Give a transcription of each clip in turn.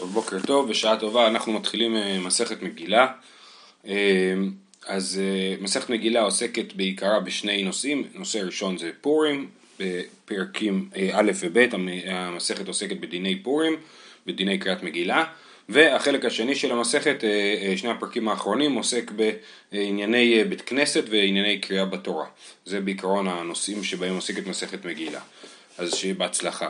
טוב, בוקר טוב, בשעה טובה, אנחנו מתחילים אה, מסכת מגילה. אה, אז אה, מסכת מגילה עוסקת בעיקרה בשני נושאים, נושא ראשון זה פורים, בפרקים א' וב', המסכת עוסקת בדיני פורים, בדיני קריאת מגילה, והחלק השני של המסכת, שני הפרקים האחרונים, עוסק בענייני בית כנסת וענייני קריאה בתורה. זה בעיקרון הנושאים שבהם עוסקת מסכת מגילה. אז שיהיה בהצלחה.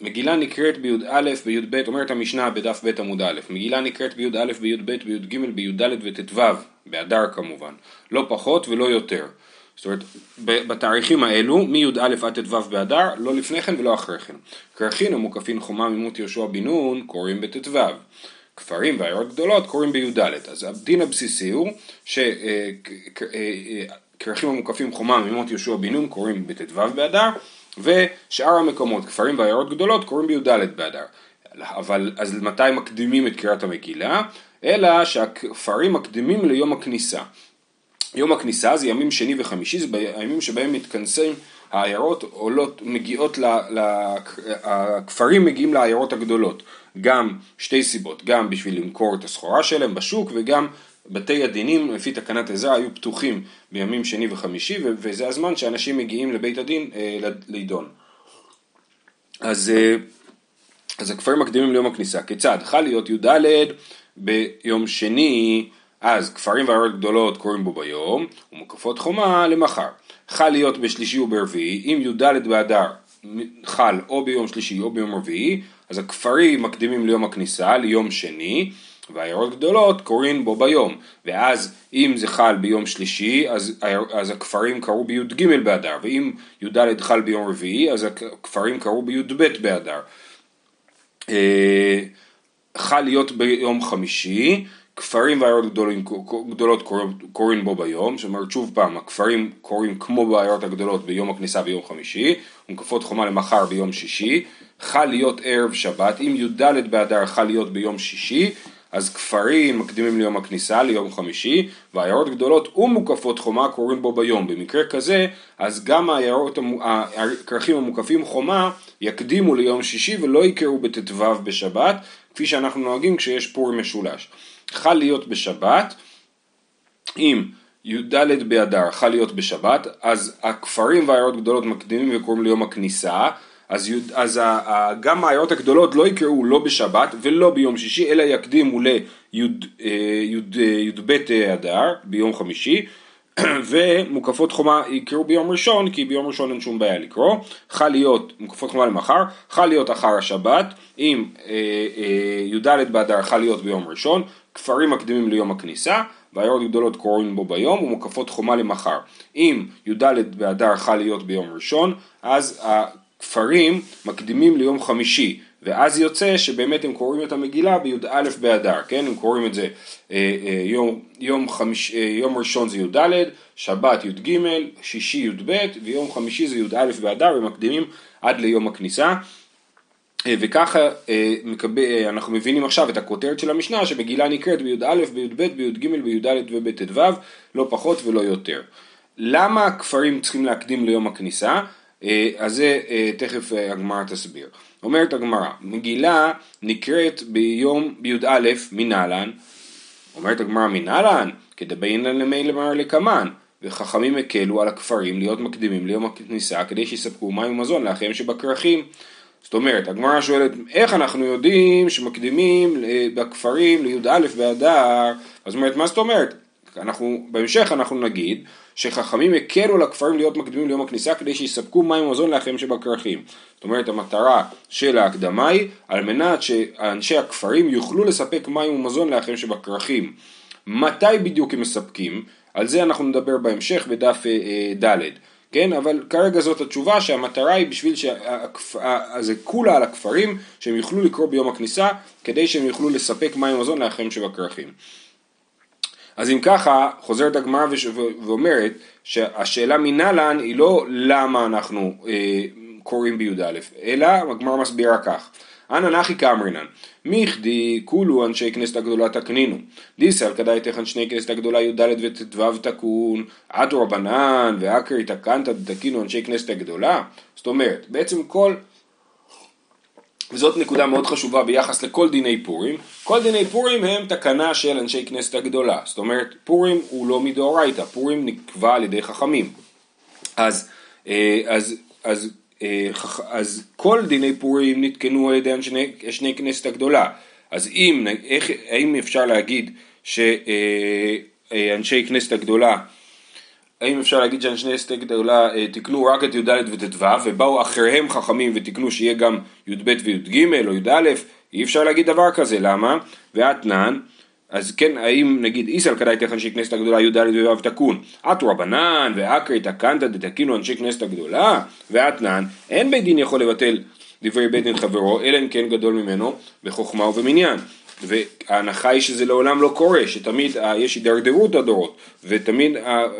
מגילה נקראת בי"א בי"ב, אומרת המשנה בדף ב' עמוד א', מגילה נקראת בי"א בי"ב בי"ג בי"ד וט"ו, באדר כמובן, לא פחות ולא יותר. זאת אומרת, בתאריכים האלו, מי"א עד ט"ו באדר, לא לפני כן ולא אחרי כן. כרכין המוקפין חומה ממות יהושע בן נון, קוראים בט"ו. כפרים ועיירות גדולות קוראים בי"ד. אז הדין הבסיסי הוא שכרכים אה, אה, אה, המוקפים חומה ממות יהושע בן נון קוראים בט"ו באדר, ושאר המקומות, כפרים ועיירות גדולות, קוראים בי"ד באדר. אבל אז מתי מקדימים את קריאת המגילה? אלא שהכפרים מקדימים ליום הכניסה. יום הכניסה זה ימים שני וחמישי, זה הימים שבהם מתכנסים העיירות עולות, מגיעות, ל, ל, הכפרים מגיעים לעיירות הגדולות. גם שתי סיבות, גם בשביל למכור את הסחורה שלהם בשוק וגם בתי הדינים לפי תקנת עזרא היו פתוחים בימים שני וחמישי וזה הזמן שאנשים מגיעים לבית הדין אה, לידון. אז, אה, אז הכפרים מקדימים ליום הכניסה. כיצד? חל להיות י"ד ביום שני, אז כפרים ועיירות גדולות קוראים בו ביום, ומקפות חומה למחר. חל להיות בשלישי וברביעי, אם י"ד באדר חל או ביום שלישי או ביום רביעי, אז הכפרים מקדימים ליום הכניסה, ליום שני, והעיירות גדולות קוראים בו ביום, ואז אם זה חל ביום שלישי, אז, אז הכפרים קראו בי"ג באדר, ואם י"ד חל ביום רביעי, אז הכפרים קראו בי"ב באדר. אה, חל להיות ביום חמישי, כפרים ועיירות גדולות קוראים בו ביום, זאת אומרת שוב פעם, הכפרים קוראים כמו בעיירות הגדולות ביום הכניסה ביום חמישי, ומקפות חומה למחר ביום שישי, חל להיות ערב שבת, אם י"ד באדר חל להיות ביום שישי, אז כפרים מקדימים ליום הכניסה, ליום חמישי, ועיירות גדולות ומוקפות חומה קוראים בו ביום. במקרה כזה, אז גם העיירות, הכרכים המוקפים חומה יקדימו ליום שישי ולא יקראו בט"ו בשבת, כפי שאנחנו נוהגים כשיש פור משולש. חל להיות בשבת, אם י"ד באדר חל להיות בשבת, אז הכפרים והעיירות גדולות מקדימים וקוראים ליום הכניסה, אז, יוד, אז ה, ה, גם העיירות הגדולות לא יקראו לא בשבת ולא ביום שישי, אלא יקדימו לי"ב אה, אדר ביום חמישי, ומוקפות חומה יקראו ביום ראשון, כי ביום ראשון אין שום בעיה לקרוא. חל להיות מוקפות חומה למחר, חל להיות אחר השבת, אם אה, אה, י"ד באדר חל להיות ביום ראשון, כפרים מקדימים ליום הכניסה, והעיירות גדולות קוראים בו ביום ומוקפות חומה למחר. אם י"ד באדר חל להיות ביום ראשון, אז כפרים מקדימים ליום חמישי, ואז יוצא שבאמת הם קוראים את המגילה בי"א באדר, כן? הם קוראים את זה אה, אה, יום, יום, חמיש, אה, יום ראשון זה י"ד, שבת י"ג, שישי י"ב, ויום חמישי זה י"א באדר, ומקדימים עד ליום הכניסה. וככה אנחנו מבינים עכשיו את הכותרת של המשנה שמגילה נקראת בי"א, בי"ב, בי"ג, בי"ד ובט"ו, לא פחות ולא יותר. למה הכפרים צריכים להקדים ליום הכניסה? אה, אז זה אה, תכף אה, הגמרא תסביר. אומרת הגמרא, מגילה נקראת ביום בי"א מנהלן, אומרת הגמרא מנהלן, כדבעינן למי למר לקמן, וחכמים הקלו על הכפרים להיות מקדימים ליום הכניסה כדי שיספקו מים ומזון לאחיהם שבכרכים. זאת אומרת, הגמרא שואלת, איך אנחנו יודעים שמקדימים בכפרים לי"א באדר? אז אומרת, מה זאת אומרת? אנחנו, בהמשך אנחנו נגיד שחכמים הקלו על הכפרים להיות מקדימים ליום הכניסה כדי שיספקו מים ומזון לאחיהם שבכרכים. זאת אומרת המטרה של ההקדמה היא על מנת שאנשי הכפרים יוכלו לספק מים ומזון לאחיהם שבכרכים. מתי בדיוק הם מספקים? על זה אנחנו נדבר בהמשך בדף אה, אה, ד', כן? אבל כרגע זאת התשובה שהמטרה היא בשביל שזה כולה על הכפרים שהם יוכלו לקרוא ביום הכניסה כדי שהם יוכלו לספק מים ומזון לאחיהם שבכרכים. אז אם ככה, חוזרת הגמרא ואומרת שהשאלה מנהלן היא לא למה אנחנו אה, קוראים בי"א, אלא הגמרא מסבירה כך. אנא נחי כאמרינן, מיכדי כולו אנשי כנסת הגדולה תקנינו, דיסל כדאי תכן שני כנסת הגדולה י"ד וט"ו תקון, עטו רבנן ואקרי תקנת תקינו אנשי כנסת הגדולה, זאת אומרת, בעצם כל וזאת נקודה מאוד חשובה ביחס לכל דיני פורים. כל דיני פורים הם תקנה של אנשי כנסת הגדולה. זאת אומרת, פורים הוא לא מדאורייתא, פורים נקבע על ידי חכמים. אז, אה, אז, אז, אה, אז כל דיני פורים נתקנו על ידי אנשי, אנשי כנסת הגדולה. אז אם, איך, האם אפשר להגיד שאנשי כנסת הגדולה האם אפשר להגיד שאנשי כנסת הגדולה תיקנו רק את י"ד וט"ו ובאו אחריהם חכמים ותיקנו שיהיה גם י"ב וי"ג או י"א? אי אפשר להגיד דבר כזה, למה? ואתנן, אז כן, האם נגיד איסל כדאי תכן כנסת הגדולה י"ד וי"ו תקון, אתו רבנן ואקרי תקנת דתקינו אנשי כנסת הגדולה ואתנן, אין בית דין יכול לבטל דברי בית דין חברו, אלא אם כן גדול ממנו בחוכמה ובמניין. וההנחה היא שזה לעולם לא קורה, שתמיד יש הידרדרות הדורות, ותמיד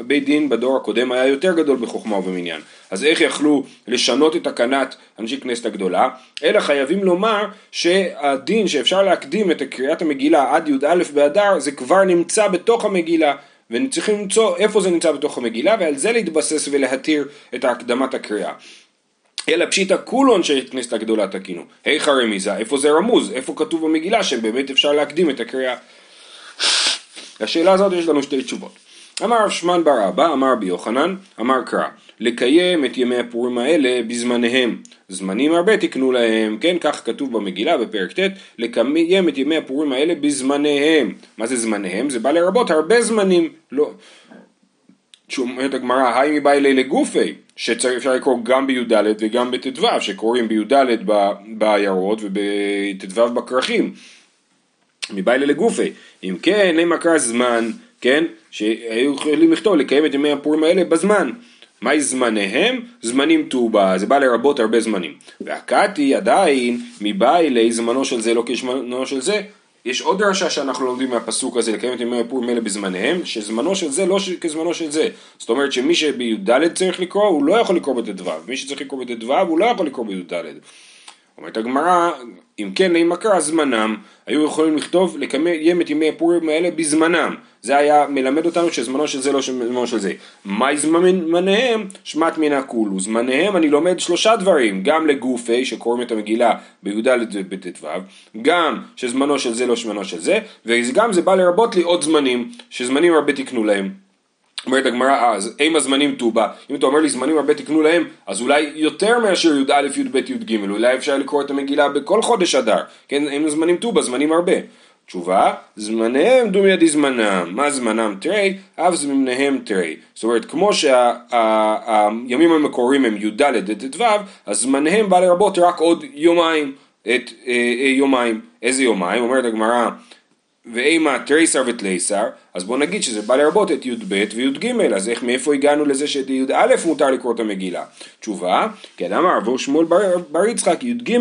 בית דין בדור הקודם היה יותר גדול בחוכמה ובמניין. אז איך יכלו לשנות את תקנת אנשי כנסת הגדולה? אלא חייבים לומר שהדין שאפשר להקדים את קריאת המגילה עד י"א באדר זה כבר נמצא בתוך המגילה. וצריכים למצוא איפה זה נמצא בתוך המגילה ועל זה להתבסס ולהתיר את הקדמת הקריאה. אלא פשיטא כולו אנשי כנסת הגדולה תקינו. היכא רמיזה, איפה זה רמוז? איפה כתוב במגילה שבאמת אפשר להקדים את הקריאה? לשאלה הזאת יש לנו שתי תשובות. אמר רב שמען בר אבא, אמר רבי יוחנן, אמר קרא, לקיים את ימי הפורים האלה בזמניהם. זמנים הרבה תקנו להם, כן, כך כתוב במגילה בפרק ט', לקיים את ימי הפורים האלה בזמניהם. מה זה זמניהם? זה בא לרבות הרבה זמנים. לא. שאומרת הגמרא, היי מבעילי לגופי, שאפשר לקרוא גם בי"ד וגם בט"ו, שקוראים בי"ד בעיירות ובט"ו בכרכים, מבעילי לגופי. אם כן, למה קרא זמן, כן, שהיו יכולים לכתוב לקיים את ימי הפורים האלה בזמן. מהי זמניהם? זמנים ט"ו זה בא לרבות הרבה זמנים. והקתי עדיין מבעילי זמנו של זה לא כשמנו של זה, יש עוד דרשה שאנחנו לומדים מהפסוק הזה לקיים את ימי הפורים האלה בזמניהם, שזמנו של זה לא ש... כזמנו של זה. זאת אומרת שמי שבי"ד צריך לקרוא, הוא לא יכול לקרוא בט"ו, מי שצריך לקרוא בט"ו, הוא לא יכול לקרוא בי"ד. אומרת הגמרא, אם כן, אם קרא זמנם, היו יכולים לכתוב לקיים את ימי הפורים האלה בזמנם. זה היה מלמד אותנו שזמנו של זה לא זמנו של זה. מהי זמניהם? שמט מן הכולו. זמניהם אני לומד שלושה דברים, גם לגופי שקוראים את המגילה בי"ד ובט"ו, גם שזמנו של זה לא זמנו של זה, וגם זה בא לרבות לי עוד זמנים, שזמנים הרבה תקנו להם. אומרת הגמרא אז, אם הזמנים טובה, אם אתה אומר לי זמנים הרבה תקנו להם, אז אולי יותר מאשר י"א, י"ב, י"ג, אולי אפשר לקרוא את המגילה בכל חודש אדר, כן, אם הזמנים טובה, זמנים הרבה. תשובה, זמניהם דומיה דזמנם, מה זמנם תרי, אף זמניהם תרי. זאת אומרת, כמו שהימים המקוריים הם י"ד ט"ו, אז זמניהם בא לרבות רק עוד יומיים, את אה, אה, יומיים. איזה יומיים? אומרת הגמרא ואימה תריסר ותליסר, אז בוא נגיד שזה בא לרבות את י"ב וי"ג, אז איך מאיפה הגענו לזה שאת י"א מותר לקרוא את המגילה? תשובה, כן אמר עבור שמואל בר, בר יצחק י"ג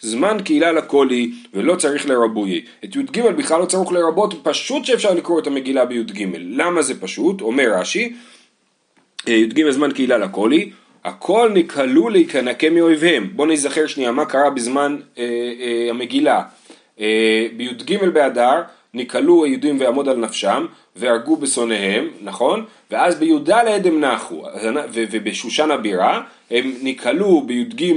זמן קהילה לקולי ולא צריך לרבויי. את י"ג בכלל לא צריך לרבות, פשוט שאפשר לקרוא את המגילה בי"ג. למה זה פשוט? אומר רש"י, אה, י"ג זמן קהילה לקולי, הכל נקהלו להיכנקה מאויביהם. בואו נזכר שנייה מה קרה בזמן אה, אה, המגילה. אה, בי"ג באדר נקהלו היהודים ויעמוד על נפשם, והרגו בשונאיהם, נכון? ואז בי"ד הם נחו, ובשושן הבירה הם נקהלו בי"ג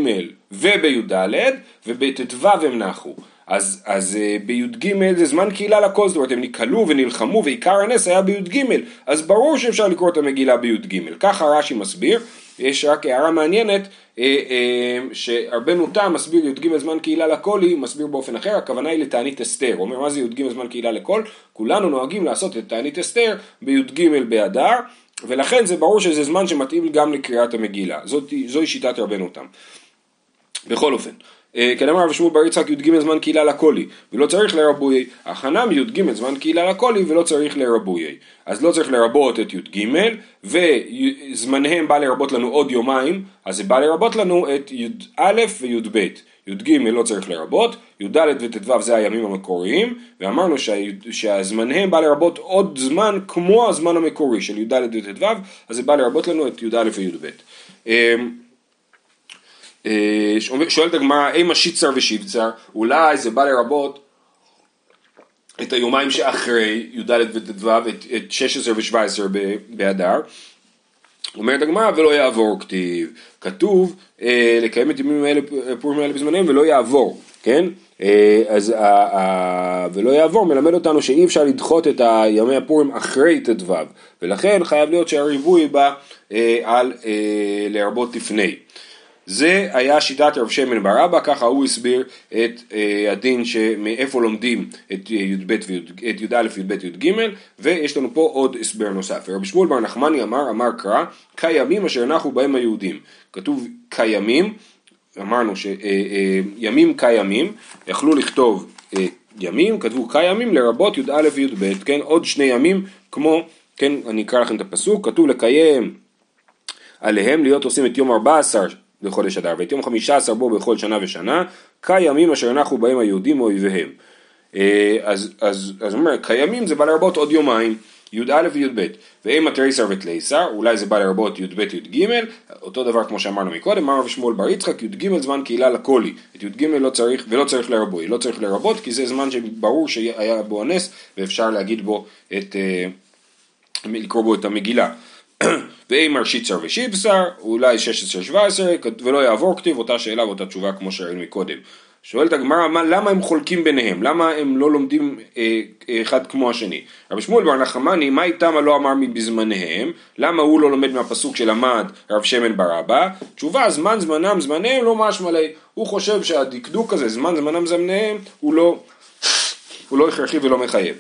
ובי"ד, ובט"ו הם נחו. אז, אז אה, בי"ג זה זמן קהילה לכל, זאת אומרת הם נקהלו ונלחמו ועיקר הנס היה בי"ג, אז ברור שאפשר לקרוא את המגילה בי"ג. ככה רש"י מסביר, יש רק הערה מעניינת, אה, אה, שרבנו תם מסביר י"ג זמן קהילה לקולי, מסביר באופן אחר, הכוונה היא לתענית אסתר. הוא אומר מה זה י"ג זמן קהילה לקול? כולנו נוהגים לעשות את תענית אסתר בי"ג באדר, ולכן זה ברור שזה זמן שמתאים גם לקריאת המגילה. זאת, זוהי שיטת רבנו תם. בכל אופן. אה, כן אמר רב שמואל בר יצחק י"ג זמן קהילה לקולי ולא צריך לרבויי, הכנה מי"ג זמן קהילה לקולי ולא צריך לרבויי. אז לא צריך לרבות את י"ג וזמניהם בא לרבות לנו עוד יומיים, אז זה בא לרבות לנו את י"א וי"ב. י"ג לא צריך לרבות, י"ד וט"ו זה הימים המקוריים, ואמרנו שה, שהזמניהם בא לרבות עוד זמן כמו הזמן המקורי של י"ד וט"ו, אז זה בא לרבות לנו את י"א וי"ב. אה, שואלת הגמרא, אימה שיצר ושיבצר, אולי זה בא לרבות את היומיים שאחרי י"ד וט"ו, את 16 ו-17 באדר. אומרת הגמרא ולא יעבור כתיב, כתוב אה, לקיים את ימים האלה, פורים האלה בזמניהם ולא יעבור. כן? אה, אז ה, ה, ולא יעבור מלמד אותנו שאי אפשר לדחות את ימי הפורים אחרי ט"ו ולכן חייב להיות שהריבוי בא אה, על אה, לרבות לפני. זה היה שיטת רב שמן בר אבא, ככה הוא הסביר את אה, הדין שמאיפה לומדים את י"ב את י"א, י"ב, י"ג, ויש לנו פה עוד הסבר נוסף. רבי שמואל בר נחמני אמר, אמר קרא, כימים אשר נחנו בהם היהודים. כתוב כימים, אמרנו שימים אה, אה, כימים, יכלו לכתוב אה, ימים, כתבו כימים לרבות י"א וי"ב, כן, עוד שני ימים כמו, כן, אני אקרא לכם את הפסוק, כתוב לקיים עליהם להיות עושים את יום 14 בחודש אדר, ואת יום חמישה עשר בו בכל שנה ושנה, כימים אשר נחנו בהם היהודים אויביהם. אה, אז, אז, אז אומר, כימים זה בא לרבות עוד יומיים, י"א וי"ב, ואימא תריסר ותליסר, אולי זה בא לרבות י"ב י"ג, אותו דבר כמו שאמרנו מקודם, אמר רבי שמואל בר יצחק, י"ג זמן קהילה לקולי, את י"ג לא צריך, ולא צריך לרבות, לא צריך לרבות כי זה זמן שברור שהיה בו הנס ואפשר להגיד בו את, אה, לקרוא בו את המגילה. ואימר שיצר ושיבשר, אולי 16-17, ולא יעבור כתיב אותה שאלה ואותה תשובה כמו שראינו מקודם. שואלת הגמרא, למה הם חולקים ביניהם? למה הם לא לומדים אה, אחד כמו השני? רבי שמואל בר נחמני, מה איתם הלא אמר מבזמניהם? למה הוא לא לומד מהפסוק שלמד רב שמן בר אבא? תשובה, זמן זמנם זמניהם לא משמע לי. הוא חושב שהדקדוק הזה, זמן זמנם זמניהם, הוא לא, הוא לא הכרחי ולא מחייב.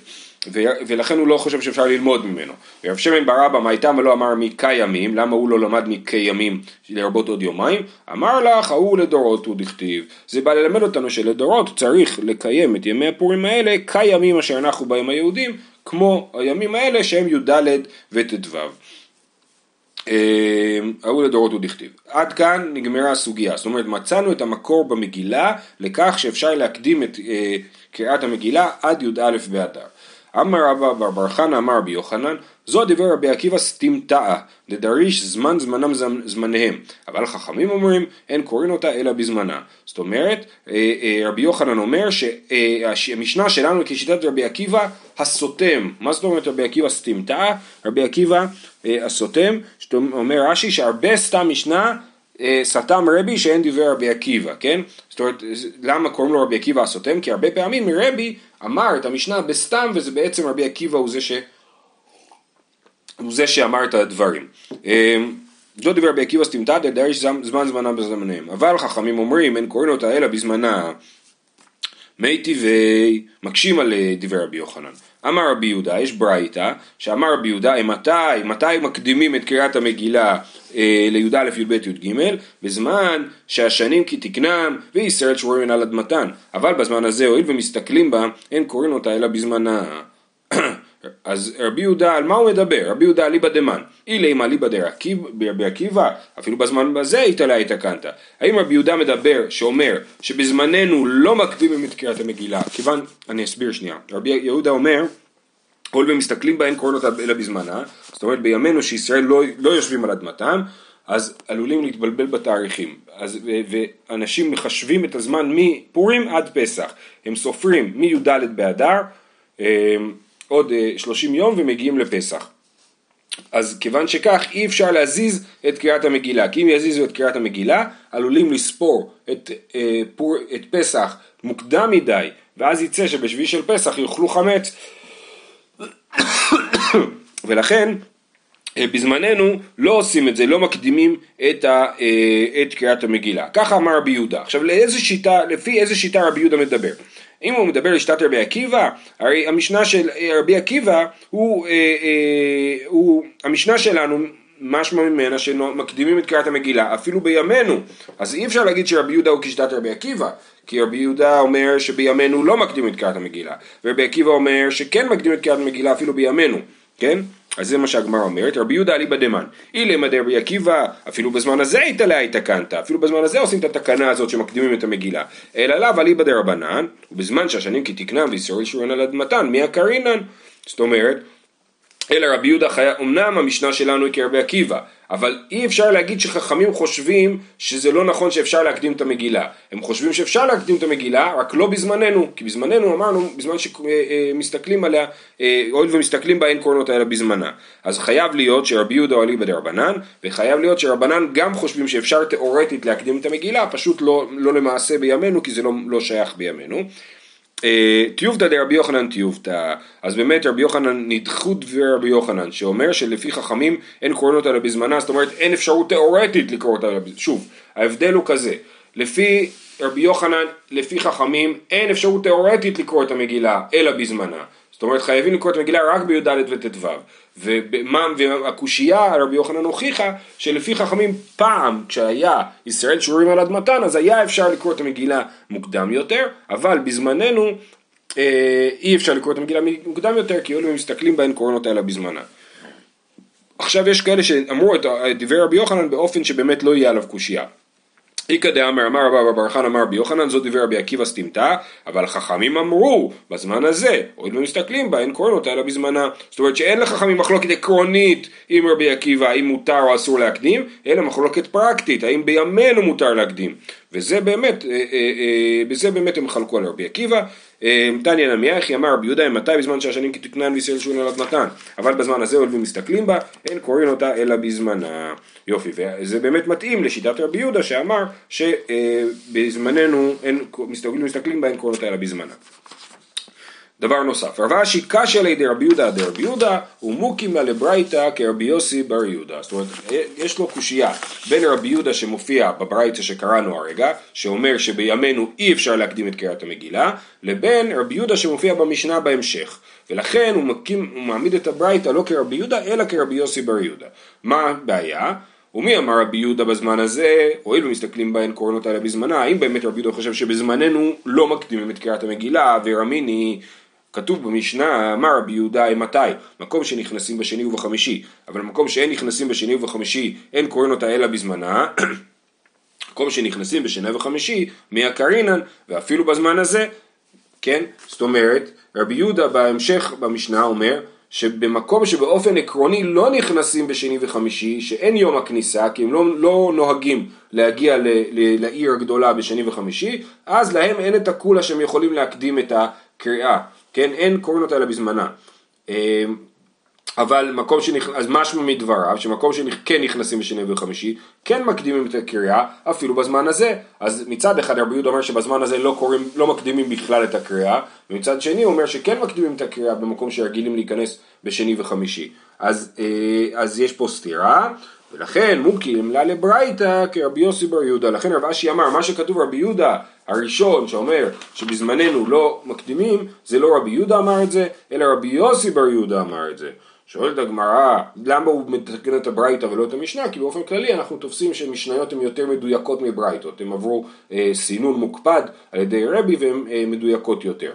ולכן הוא לא חושב שאפשר ללמוד ממנו. ורב שמן בר אבא מה איתם ולא אמר מכימים, למה הוא לא למד מכימים לרבות עוד יומיים? אמר לך ההוא לדורות הוא דכתיב. זה בא ללמד אותנו שלדורות צריך לקיים את ימי הפורים האלה כימים אשר אנחנו בהם היהודים, כמו הימים האלה שהם י"ד וט"ו. ההוא לדורות הוא דכתיב. עד כאן נגמרה הסוגיה, זאת אומרת מצאנו את המקור במגילה לכך שאפשר להקדים את אה, קריאת המגילה עד י"א באדר. אמר רבא בר בר חנא אמר רבי יוחנן זו דיבר רבי עקיבא סתימתאה דדריש זמן זמנם זמניהם אבל חכמים אומרים אין קוראים אותה אלא בזמנה זאת אומרת אה, אה, רבי יוחנן אומר שהמשנה שלנו כשיטת רבי עקיבא הסותם מה זאת אומרת רבי עקיבא סתימתאה רבי עקיבא אה, הסותם אומר רש"י שהרבה סתם משנה סתם רבי שאין דברי רבי עקיבא, כן? זאת אומרת, למה קוראים לו רבי עקיבא הסותם? כי הרבה פעמים רבי אמר את המשנה בסתם וזה בעצם רבי עקיבא הוא זה, ש... הוא זה שאמר את הדברים. אמ, לא דיבר רבי עקיבא סתמתא דדריש זמן זמנם בזמניהם. אבל חכמים אומרים אין קוראים אותה אלא בזמנה מי טבעי מקשים על אה, דברי רבי יוחנן. אמר רבי יהודה, יש ברייתא, שאמר רבי יהודה, מתי, מתי מקדימים את קריאת המגילה אה, לי"א, י"ב, י"ג? בזמן שהשנים כי תקנם וישראל שרורים על אדמתן. אבל בזמן הזה, הואיל ומסתכלים בה, אין קוראים אותה אלא בזמנה. אז רבי יהודה, על מה הוא מדבר? רבי יהודה אליבא דמן. אילי אליבא דרבי עקיבא, אפילו בזמן הזה התעלה התקנת. האם רבי יהודה מדבר, שאומר, שבזמננו לא מקדימים את קריאת המגילה, כיוון, אני אסביר שנייה. רבי יהודה אומר, הואיל ומסתכלים בהן קוראים אותה אלא בזמנה, זאת אומרת בימינו שישראל לא, לא יושבים על אדמתם, אז עלולים להתבלבל בתאריכים. אז, ואנשים מחשבים את הזמן מפורים עד פסח. הם סופרים מי"ד באדר, אמ, עוד 30 אה, יום ומגיעים לפסח. אז כיוון שכך אי אפשר להזיז את קריאת המגילה, כי אם יזיזו את קריאת המגילה עלולים לספור את, אה, פור, את פסח מוקדם מדי ואז יצא שבשביעי של פסח יאכלו חמץ ולכן אה, בזמננו לא עושים את זה, לא מקדימים את, ה, את קריאת המגילה. ככה אמר רבי יהודה. עכשיו לאיזה שיטה, לפי איזה שיטה רבי יהודה מדבר? אם הוא מדבר לשיטת רבי עקיבא, הרי המשנה של אה, רבי עקיבא הוא, אה, אה, הוא המשנה שלנו משמע ממנה שמקדימים את קריאת המגילה אפילו בימינו אז אי אפשר להגיד שרבי יהודה הוא כשיטת רבי עקיבא כי רבי יהודה אומר שבימינו לא מקדימים את קריאת המגילה ורבי עקיבא אומר שכן מקדימים את קריאת המגילה אפילו בימינו כן? אז זה מה שהגמרא אומרת, רבי יהודה אליבא דמן, אילמה דרבי עקיבא, אפילו בזמן הזה התעלה התקנת, אפילו בזמן הזה עושים את התקנה הזאת שמקדימים את המגילה, אלא לאו אליבא דרבנן, ובזמן שהשנים כי תקנם וישראל שורן על אדמתן, מי הקרינן? זאת אומרת, אלא רבי יהודה חיה, אמנם המשנה שלנו היא כרבי עקיבא, אבל אי אפשר להגיד שחכמים חושבים שזה לא נכון שאפשר להקדים את המגילה. הם חושבים שאפשר להקדים את המגילה, רק לא בזמננו, כי בזמננו אמרנו, בזמן שמסתכלים עליה, אה, הואיל ומסתכלים בה אין קורנות האלה בזמנה. אז חייב להיות שרבי יהודה הוא אליבא דרבנן, וחייב להיות שרבנן גם חושבים שאפשר תאורטית להקדים את המגילה, פשוט לא, לא למעשה בימינו, כי זה לא, לא שייך בימינו. אה, טיובתא דרבי יוחנן טיובתא, אז באמת רבי יוחנן נדחו דברי רבי יוחנן, שאומר שלפי חכמים אין קוראים אותה בזמנה, זאת אומרת אין אפשרות תיאורטית לקרוא אותה, שוב, ההבדל הוא כזה, לפי רבי יוחנן, לפי חכמים, אין אפשרות תיאורטית לקרוא את המגילה, אלא בזמנה. זאת אומרת חייבים לקרוא את המגילה רק בי"ד וט"ו. והקושייה רבי יוחנן הוכיחה שלפי חכמים פעם כשהיה ישראל שורים על אדמתן אז היה אפשר לקרוא את המגילה מוקדם יותר אבל בזמננו אה, אי אפשר לקרוא את המגילה מוקדם יותר כי אלו מסתכלים בהן קוראים אותה אלא בזמנה. עכשיו יש כאלה שאמרו את דברי רבי יוחנן באופן שבאמת לא יהיה עליו קושייה איכא דאמר אמר רבא בר חנא אמר רבי יוחנן זאת דבר רבי עקיבא סתימתא אבל חכמים אמרו בזמן הזה הואיל ומסתכלים בה אין קוראים אותה אלא בזמנה זאת אומרת שאין לחכמים מחלוקת עקרונית עם רבי עקיבא האם מותר או אסור להקדים אלא מחלוקת פרקטית האם בימינו מותר להקדים. וזה באמת, אה, אה, אה, בזה באמת הם חלקו על רבי עקיבא תניא נמי אחי אמר רבי יהודה מתי בזמן שהשנים כתקנן וישראל שון עליו נתן? אבל בזמן הזה הולכים מסתכלים בה אין קוראים אותה אלא בזמנה. יופי וזה באמת מתאים לשיטת רבי יהודה שאמר שבזמננו אין מסתכלים, מסתכלים בה אין קוראים אותה אלא בזמנה דבר נוסף, רב אשי קשיא לידי רבי יהודה דרבי יהודה ומוקימא לברייתא כרבי יוסי בר יהודה. זאת אומרת, יש לו קושייה בין רבי יהודה שמופיע בברייתא שקראנו הרגע, שאומר שבימינו אי אפשר להקדים את קריאת המגילה, לבין רבי יהודה שמופיע במשנה בהמשך. ולכן הוא, מקים, הוא מעמיד את הברייתא לא כרבי יהודה, אלא כרבי יוסי בר יהודה. מה הבעיה? ומי אמר רבי יהודה בזמן הזה, הואיל ומסתכלים בהן קוראים אותה בזמנה, האם באמת רבי יהודה חושב שבזמננו לא מקדימים את קריאת המגילה, ורמיני כתוב במשנה, אמר רבי יהודה, מתי? מקום שנכנסים בשני ובחמישי, אבל מקום שאין נכנסים בשני ובחמישי, אין קוראים אותה אלא בזמנה, מקום שנכנסים בשני וחמישי, מי הקרינן, ואפילו בזמן הזה, כן? זאת אומרת, רבי יהודה בהמשך במשנה אומר, שבמקום שבאופן עקרוני לא נכנסים בשני וחמישי, שאין יום הכניסה, כי הם לא, לא נוהגים להגיע ל, ל, לעיר הגדולה בשני וחמישי, אז להם אין את הקולה שהם יכולים להקדים את הקריאה. כן, אין קוראים אותה אלא בזמנה. אמ, אבל מקום שנכנס, אז משמע מדבריו, שמקום שכן נכנסים בשני וחמישי, כן מקדימים את הקריאה, אפילו בזמן הזה. אז מצד אחד רבי יהודה אומר שבזמן הזה לא, קוראים, לא מקדימים בכלל את הקריאה, ומצד שני הוא אומר שכן מקדימים את הקריאה במקום שרגילים להיכנס בשני וחמישי. אז, אה, אז יש פה סתירה, ולכן מוקים לה לברייתא כרבי יוסי בר יהודה. לכן רב אשי אמר, מה שכתוב רבי יהודה הראשון שאומר שבזמננו לא מקדימים, זה לא רבי יהודה אמר את זה, אלא רבי יוסי בר יהודה אמר את זה. שואלת הגמרא, למה הוא מתקן את הברייתא ולא את המשנה? כי באופן כללי אנחנו תופסים שמשניות הן יותר מדויקות מברייתות, הן עברו אה, סינון מוקפד על ידי רבי והן אה, מדויקות יותר.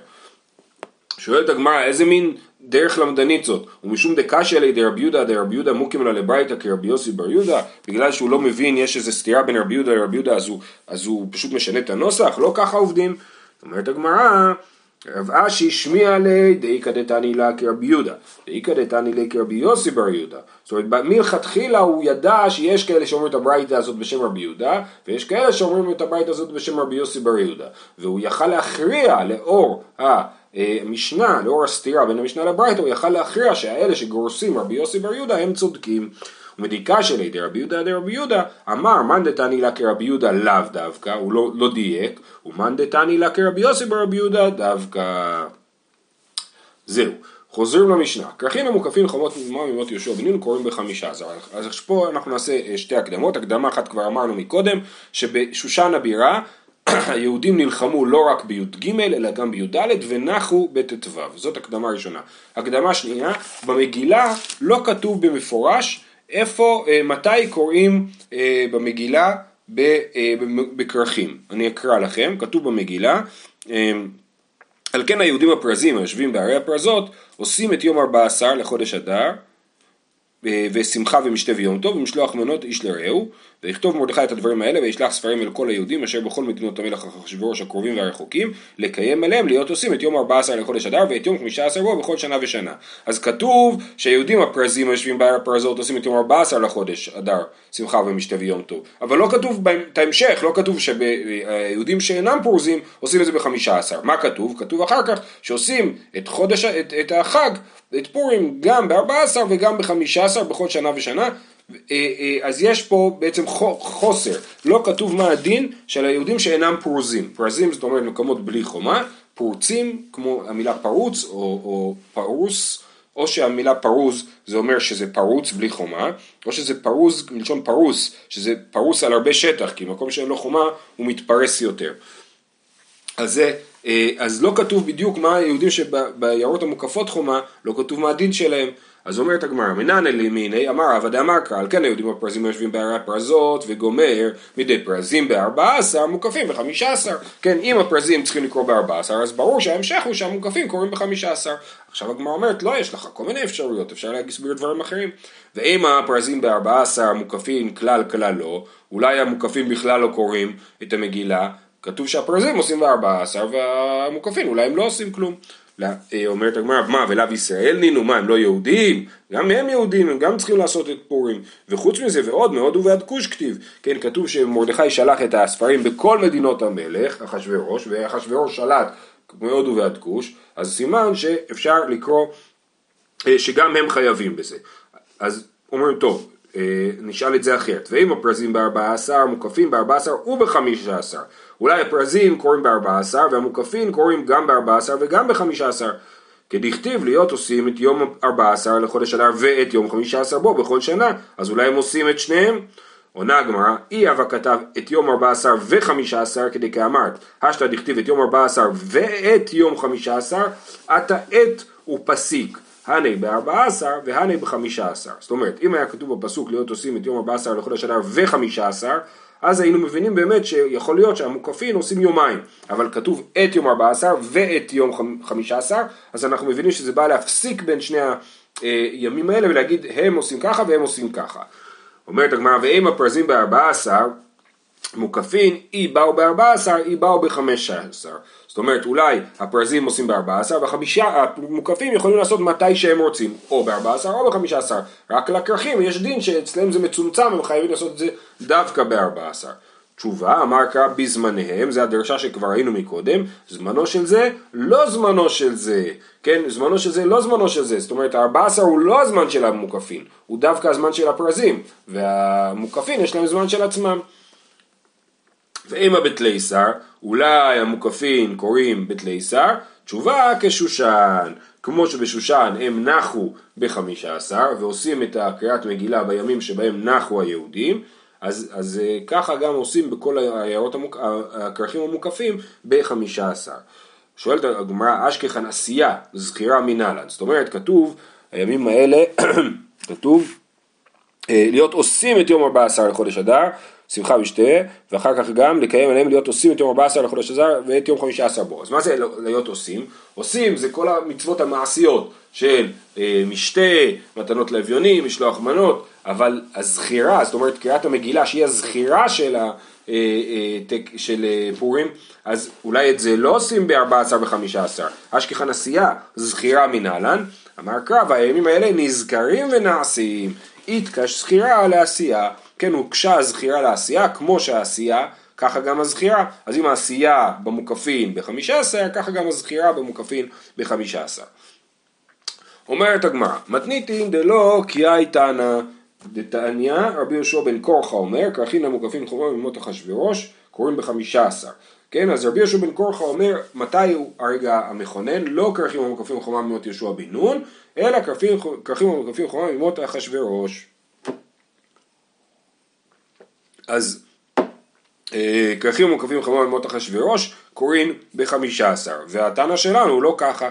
שואלת הגמרא, איזה מין דרך למדנית זאת, ומשום דקשיא לידי רבי יהודה דרבי יהודה מוקים לה לברייתא כרבי יוסי בר יהודה, בגלל שהוא לא מבין יש איזה סתירה בין רבי יהודה לרבי יהודה אז הוא, אז הוא פשוט משנה את הנוסח, לא ככה עובדים. אומרת הגמרא, רב אשי שמיע לי דאיכא דתני לה כרבי יהודה, דאיכא דתני לה כרבי יוסי בר יהודה. זאת אומרת, מלכתחילה הוא ידע שיש כאלה שאומרים את הברייתא הזאת בשם רבי יהודה, ויש כאלה שאומרים את הברייתא הזאת בשם רבי יוסי בר יהודה. והוא יכל להכריע לאור ה... משנה, לאור הסתירה בין המשנה לברייתא, הוא יכל להכריע שהאלה שגורסים רבי יוסי בר יהודה הם צודקים. ומדיקה של ידי רבי יהודה דרבי יהודה, אמר מאן דתני לה כרבי יהודה לאו דווקא, הוא לא, לא דייק, ומאן דתני לה כרבי יוסי ברבי יהודה דווקא. זהו. חוזרים למשנה, כרכים המוקפים חומות תמימה ממות יהושע בן נון קוראים בחמישה עשר. אז פה אנחנו נעשה אה, שתי הקדמות, הקדמה אחת כבר אמרנו מקודם, שבשושן הבירה היהודים נלחמו לא רק בי"ג אלא גם בי"ד ונחו בט"ו, זאת הקדמה ראשונה. הקדמה שנייה, במגילה לא כתוב במפורש איפה, אה, מתי קוראים אה, במגילה אה, בכרכים. אני אקרא לכם, כתוב במגילה, על כן היהודים הפרזים היושבים בערי הפרזות עושים את יום ארבע עשר לחודש אדר ושמחה ומשתה ויום טוב ומשלוח מנות איש לרעהו ויכתוב מרדכי את הדברים האלה וישלח ספרים אל כל היהודים אשר בכל מדינות המלך אחשוורוש הקרובים והרחוקים לקיים עליהם להיות עושים את יום 14 לחודש אדר ואת יום 15 בו בכל שנה ושנה. אז כתוב שהיהודים הפרזים היושבים בהר הפרזות עושים את יום 14 לחודש אדר שמחה ומשתה ויום טוב. אבל לא כתוב את ההמשך, לא כתוב שהיהודים שאינם פורזים עושים את זה ב-15. מה כתוב? כתוב אחר כך שעושים את, חודש, את, את החג, את פורים גם ב-14 וגם ב-15 בכל שנה ושנה אז יש פה בעצם חוסר, לא כתוב מה הדין של היהודים שאינם פרוזים, פרזים זאת אומרת מקומות בלי חומה, פרוצים כמו המילה פרוץ או, או פרוס, או שהמילה פרוז זה אומר שזה פרוץ בלי חומה, או שזה פרוז מלשון פרוס, שזה פרוס על הרבה שטח, כי מקום שאין לו חומה הוא מתפרס יותר. אז, זה, אה, אז לא כתוב בדיוק מה היהודים שבעיירות המוקפות חומה, לא כתוב מה הדין שלהם. אז אומרת הגמרא, מנן אלימיני, אמר עבדי אמר קהל, כן היהודים הפרזים יושבים בערי הפרזות וגומר מדי פרזים בארבע עשר מוקפים בחמישה עשר. כן, אם הפרזים צריכים לקרוא בארבע עשר, אז ברור שההמשך הוא שהמוקפים קוראים בחמישה עשר. עכשיו הגמרא אומרת, לא, יש לך כל מיני אפשרויות, אפשר להסביר דברים אחרים. ואם הפרזים בארבע עשר המוקפים כלל כלל לא, אולי המוקפים בכלל לא קוראים את המגילה, כתוב שהפרזים עושים בארבע עשר והמוקפים אולי הם לא עושים כלום. אה, אומרת הגמרא, מה ולאו ישראל נינו, מה הם לא יהודים? גם הם יהודים, הם גם צריכים לעשות את פורים. וחוץ מזה ועוד מאוד ובעד כוש כתיב, כן כתוב שמרדכי שלח את הספרים בכל מדינות המלך, אחשורוש, ואחשורוש שלט מאוד ובעד כוש, אז סימן שאפשר לקרוא אה, שגם הם חייבים בזה. אז אומרים טוב, נשאל את זה אחרת, ואם הפרזים בארבע עשר מוקפים בארבע עשר ובחמישה עשר אולי הפרזים קוראים בארבע עשר והמוקפים קוראים גם בארבע עשר וגם בחמישה עשר כדכתיב להיות עושים את יום ארבע עשר לחודש אדר ואת יום חמישה עשר בו בכל שנה אז אולי הם עושים את שניהם? עונה הגמרא, אי אבא כתב את יום ארבע עשר וחמישה עשר כדי כאמרת, השתא דכתיב את יום ארבע עשר ואת יום חמישה עשר, עתה עת ופסיק. הנה בארבע עשר והנה בחמישה עשר. זאת אומרת, אם היה כתוב בפסוק להיות עושים את יום ארבע עשר לחודש אדר וחמישה עשר, אז היינו מבינים באמת שיכול להיות שהמוקפין עושים יומיים, אבל כתוב את יום ארבע עשר ואת יום חמישה עשר, אז אנחנו מבינים שזה בא להפסיק בין שני הימים האלה ולהגיד הם עושים ככה והם עושים ככה. אומרת הגמרא, ואם הפרזים בארבע עשר מוקפין, אי באו בארבע עשר, אי באו בחמש עשר. זאת אומרת אולי הפרזים עושים ב-14 והחמישה המוקפים יכולים לעשות מתי שהם רוצים או ב-14 או ב-15. רק לכרכים יש דין שאצלם זה מצומצם הם חייבים לעשות את זה דווקא ב-14. תשובה אמר קרא בזמניהם זה הדרשה שכבר ראינו מקודם זמנו של זה לא זמנו של זה כן זמנו של זה לא זמנו של זה זאת אומרת ה-14 הוא לא הזמן של המוקפים הוא דווקא הזמן של הפרזים והמוקפים יש להם זמן של עצמם ואימא בתליסר, אולי המוקפין קוראים בתליסר, תשובה כשושן, כמו שבשושן הם נחו בחמישה עשר ועושים את הקריאת מגילה בימים שבהם נחו היהודים, אז, אז אה, ככה גם עושים בכל המוק... הכרכים המוקפים בחמישה עשר. שואלת הגמרא אשכחן עשייה, זכירה מנהלן, זאת אומרת כתוב, הימים האלה, כתוב אה, להיות עושים את יום 14 לחודש אדר שמחה ושתה, ואחר כך גם לקיים עליהם להיות עושים את יום 14 לחודש הזר ואת יום 15 בו. אז מה זה להיות עושים? עושים זה כל המצוות המעשיות של אה, משתה, מתנות לאביונים, משלוח מנות, אבל הזכירה, זאת אומרת קריאת המגילה שהיא הזכירה של, ה, אה, אה, של אה, פורים, אז אולי את זה לא עושים ב-14 ו-15. אשכחן עשייה, זכירה מנהלן, אמר קרב, הימים האלה נזכרים ונעשים, איתקש זכירה לעשייה. כן הוקשה הזכירה לעשייה, כמו שהעשייה, ככה גם הזכירה. אז אם העשייה במוקפין בחמישה עשר, ככה גם הזכירה במוקפין בחמישה עשר. אומרת הגמרא, מתניתין דלא קייאי תנא דתניא, רבי יהושע בן קורחה אומר, כרכין למוקפין חומה ממות אחשוורוש, קוראים בחמישה עשר. כן, אז רבי יהושע בן קורחה אומר, מתי הוא הרגע המכונן? לא כרכים המוקפים חומה ממות יהושע בן נון, אלא כרכים המוקפים חומה ממות אחשוורוש. אז אה, כרכים מוקפים חמור במות אחשוורוש קוראים בחמישה עשר והתנא שלנו הוא לא ככה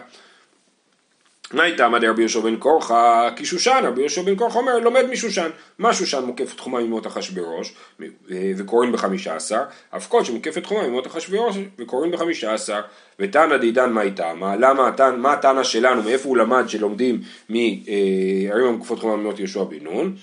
מה הייתה מדי רבי יהושע בן קורחה? כי שושן, רבי יהושע בן קורחה אומר, לומד משושן. מה שושן מוקפת חומה ממות אחשוורוש וקוראים בחמישה עשר, אף כל שמוקפת חומה ממות אחשוורוש וקוראים בחמישה עשר. ותנא דידן מה? מה, למה, מה התנא שלנו, מאיפה הוא למד שלומדים מערים המוקפות חומה ממות יהושע בן נון?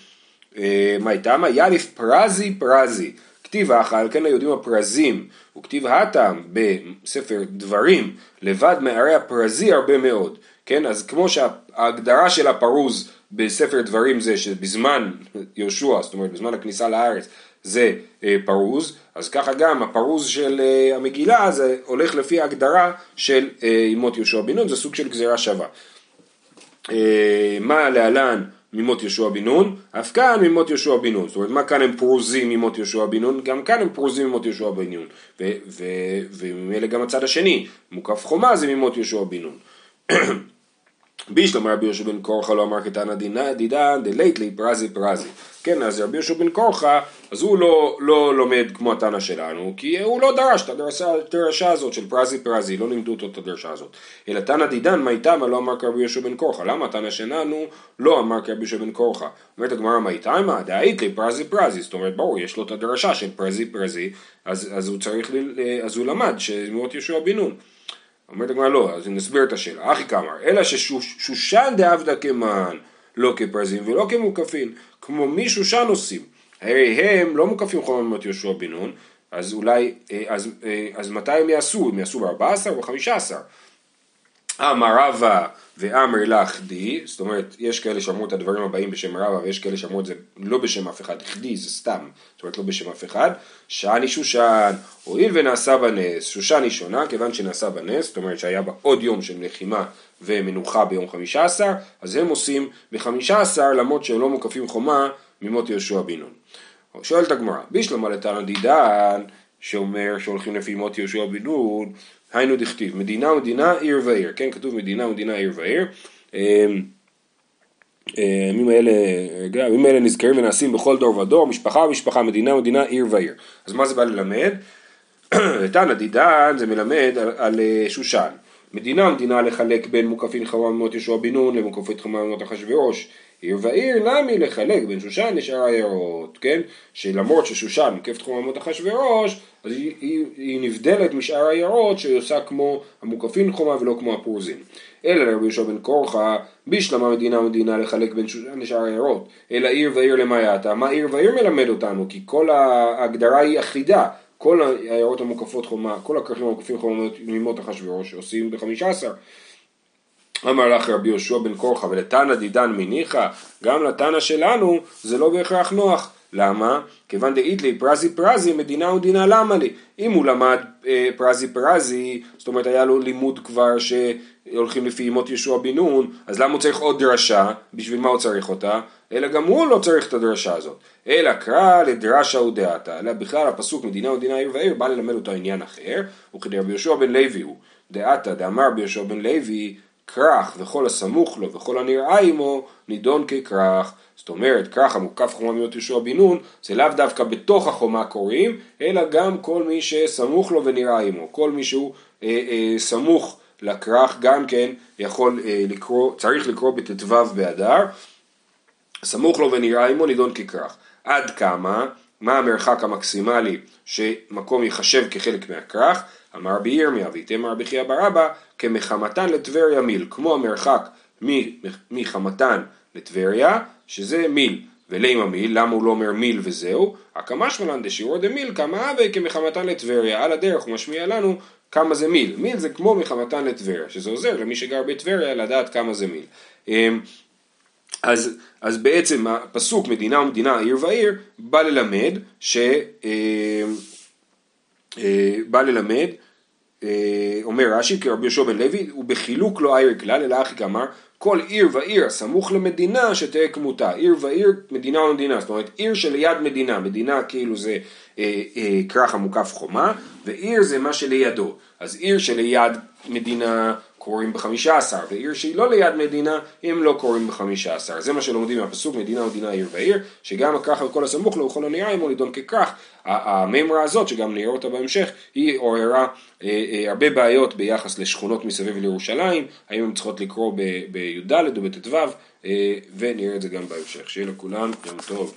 אה, מה איתמה? יאליף פרזי פרזי. כתיב האכל, כן היהודים הפרזים, וכתיב הטעם בספר דברים, לבד מערי הפרזי הרבה מאוד. כן, אז כמו שההגדרה של הפרוז בספר דברים זה שבזמן יהושע, זאת אומרת בזמן הכניסה לארץ, זה אה, פרוז, אז ככה גם הפרוז של אה, המגילה זה הולך לפי ההגדרה של ימות יהושע בן נון, זה סוג של גזירה שווה. מה להלן ממות יהושע בן נון? אף כאן ממות יהושע בן נון, זאת אומרת מה כאן הם פרוזים ממות יהושע בן נון? גם כאן הם פרוזים ממות יהושע בן נון, וממילא גם הצד השני, מוקף חומה זה ממות יהושע בן נון. בשלמא רבי יהושע בן קורחה לא אמר כתנא דידן דלית ליה פרזי פרזי. כן, אז רבי יהושע בן קורחה, אז הוא לא, לא לומד כמו התנא שלנו, כי הוא לא דרש את הדרשה, הזאת של פרזי פרזי, לא לימדו אותו את הדרשה הזאת. אלא תנא דידן, מה איתמה לא אמר כרבי יהושע בן קורחה. למה התנא שלנו לא אמר כרבי יהושע בן קורחה? אומרת הגמרא מה איתמה? דאית לי פרזי פרזי, זאת אומרת ברור, יש לו את הדרשה של פרזי פרזי, אז, אז הוא צריך, אז הוא למד שמות יהושע בן נון. אומרת הגמרא לא, אז נסביר את השאלה. אחי כאמר, אלא ששושן דעבדא כמן, לא כפרזים ולא כמוקפין, כמו מי שושן עושים. הרי הם לא מוקפים חוממות יהושע בן נון, אז אולי, אה, אז, אה, אז מתי הם יעשו? הם יעשו ב-14 או ב-15? אמר רבא ואמר לך די, זאת אומרת, יש כאלה שאמרו את הדברים הבאים בשם רבא ויש כאלה שאמרו את זה לא בשם אף אחד, חדי זה סתם, זאת אומרת לא בשם אף אחד, שאני שושן, הואיל ונעשה בנס, שושן היא שונה כיוון שנעשה בנס, זאת אומרת שהיה בה עוד יום של לחימה ומנוחה ביום חמישה עשר, אז הם עושים בחמישה עשר למרות שהם לא מוקפים חומה ממות יהושע בן נון. שואלת הגמרא, בישלמה לתנא דידן, שאומר שהולכים לפי מות יהושע בן נון, היינו דכתיב, מדינה ומדינה עיר ועיר, כן, כתוב מדינה ומדינה עיר ועיר. אמ, הימים האלה, הימים האלה נזכרים ונעשים בכל דור ודור, משפחה ומשפחה, מדינה ומדינה, עיר ועיר. אז מה זה בא ללמד? תנא דידן זה מלמד על, על אה, שושן. מדינה ומדינה לחלק בין מוקפין חממות יהושע בן נון למוקפית חממות אחשוורוש. עיר ועיר למי לחלק בין שושן לשאר העיירות, כן? שלמרות ששושן מוקפת חממות אחשוורוש, אז היא, היא, היא נבדלת משאר העיירות שהיא עושה כמו המוקפין חומה ולא כמו הפורזים. אלא לרבי יהושע בן קורחה, בשלמה מדינה ומדינה לחלק בין שושן לשאר העיירות. אלא עיר ועיר למעייתה. מה עיר ועיר מלמד אותנו? כי כל ההגדרה היא אחידה. כל העיירות המוקפות חומה, כל הכרכים המוקפים חומה ממות אחשוורוש עושים בחמישה עשר. אמר לך רבי יהושע בן קורחה ולתנא דידן מניחא, גם לתנא שלנו זה לא בהכרח נוח. למה? כיוון דאית לי פרזי פרזי מדינה ודינה למה לי? אם הוא למד אה, פרזי פרזי, זאת אומרת היה לו לימוד כבר שהולכים לפי אמות ישוע בן נון, אז למה הוא צריך עוד דרשה? בשביל מה הוא צריך אותה? אלא גם הוא לא צריך את הדרשה הזאת. אלא קרא לדרשה ודעתה, אלא בכלל הפסוק מדינה ודינא עיר ועיר בא ללמד אותו עניין אחר, וכדי רבי יהושע בן לוי הוא דעתה דאמר רבי יהושע בן לוי כרך וכל הסמוך לו וכל הנראה עמו נידון ככרך. זאת אומרת, כרך המוקף חומה מיות יהושע בן נון, זה לאו דווקא בתוך החומה קוראים, אלא גם כל מי שסמוך לו ונראה עמו. כל מי שהוא אה, אה, סמוך לכרך גם כן יכול אה, לקרוא, צריך לקרוא בט"ו באדר. סמוך לו ונראה עמו נידון ככרך. עד כמה, מה המרחק המקסימלי שמקום ייחשב כחלק מהכרך? אמר רבי ירמיה ויתמר רבי חייא ברבא כמחמתן לטבריה מיל, כמו המרחק מחמתן לטבריה, שזה מיל. ולימה מיל, למה הוא לא אומר מיל וזהו? הקמא שמלן דשיעור דמיל כמה הווה כמחמתן לטבריה, על הדרך הוא משמיע לנו כמה זה מיל. מיל זה כמו מחמתן לטבריה, שזה עוזר למי שגר בטבריה לדעת כמה זה מיל. אמ, אז, אז בעצם הפסוק מדינה ומדינה עיר ועיר בא ללמד ש... אה, בא ללמד אה, אומר רש"י כרבי יהושע בן לוי, ובחילוק לא עיר כלל, אלא אחי כאמר, כל עיר ועיר סמוך למדינה שתהא כמותה, עיר ועיר, מדינה ומדינה, זאת אומרת עיר שליד מדינה, מדינה כאילו זה אה, אה, כרך המוקף חומה, ועיר זה מה שלידו, אז עיר שליד מדינה קוראים בחמישה עשר, ועיר שהיא לא ליד מדינה, הם לא קוראים בחמישה עשר. זה מה שלומדים מהפסוק מדינה ומדינה עיר ועיר, שגם הכרך וכל הסמוך לו וכל הנראה עמו נידון ככרך. המימרה הזאת, שגם נראה אותה בהמשך, היא עוררה אה, אה, הרבה בעיות ביחס לשכונות מסביב לירושלים, האם הן צריכות לקרוא בי"ד או בט"ו, אה, ונראה את זה גם בהמשך. שיהיה לכולם יום טוב.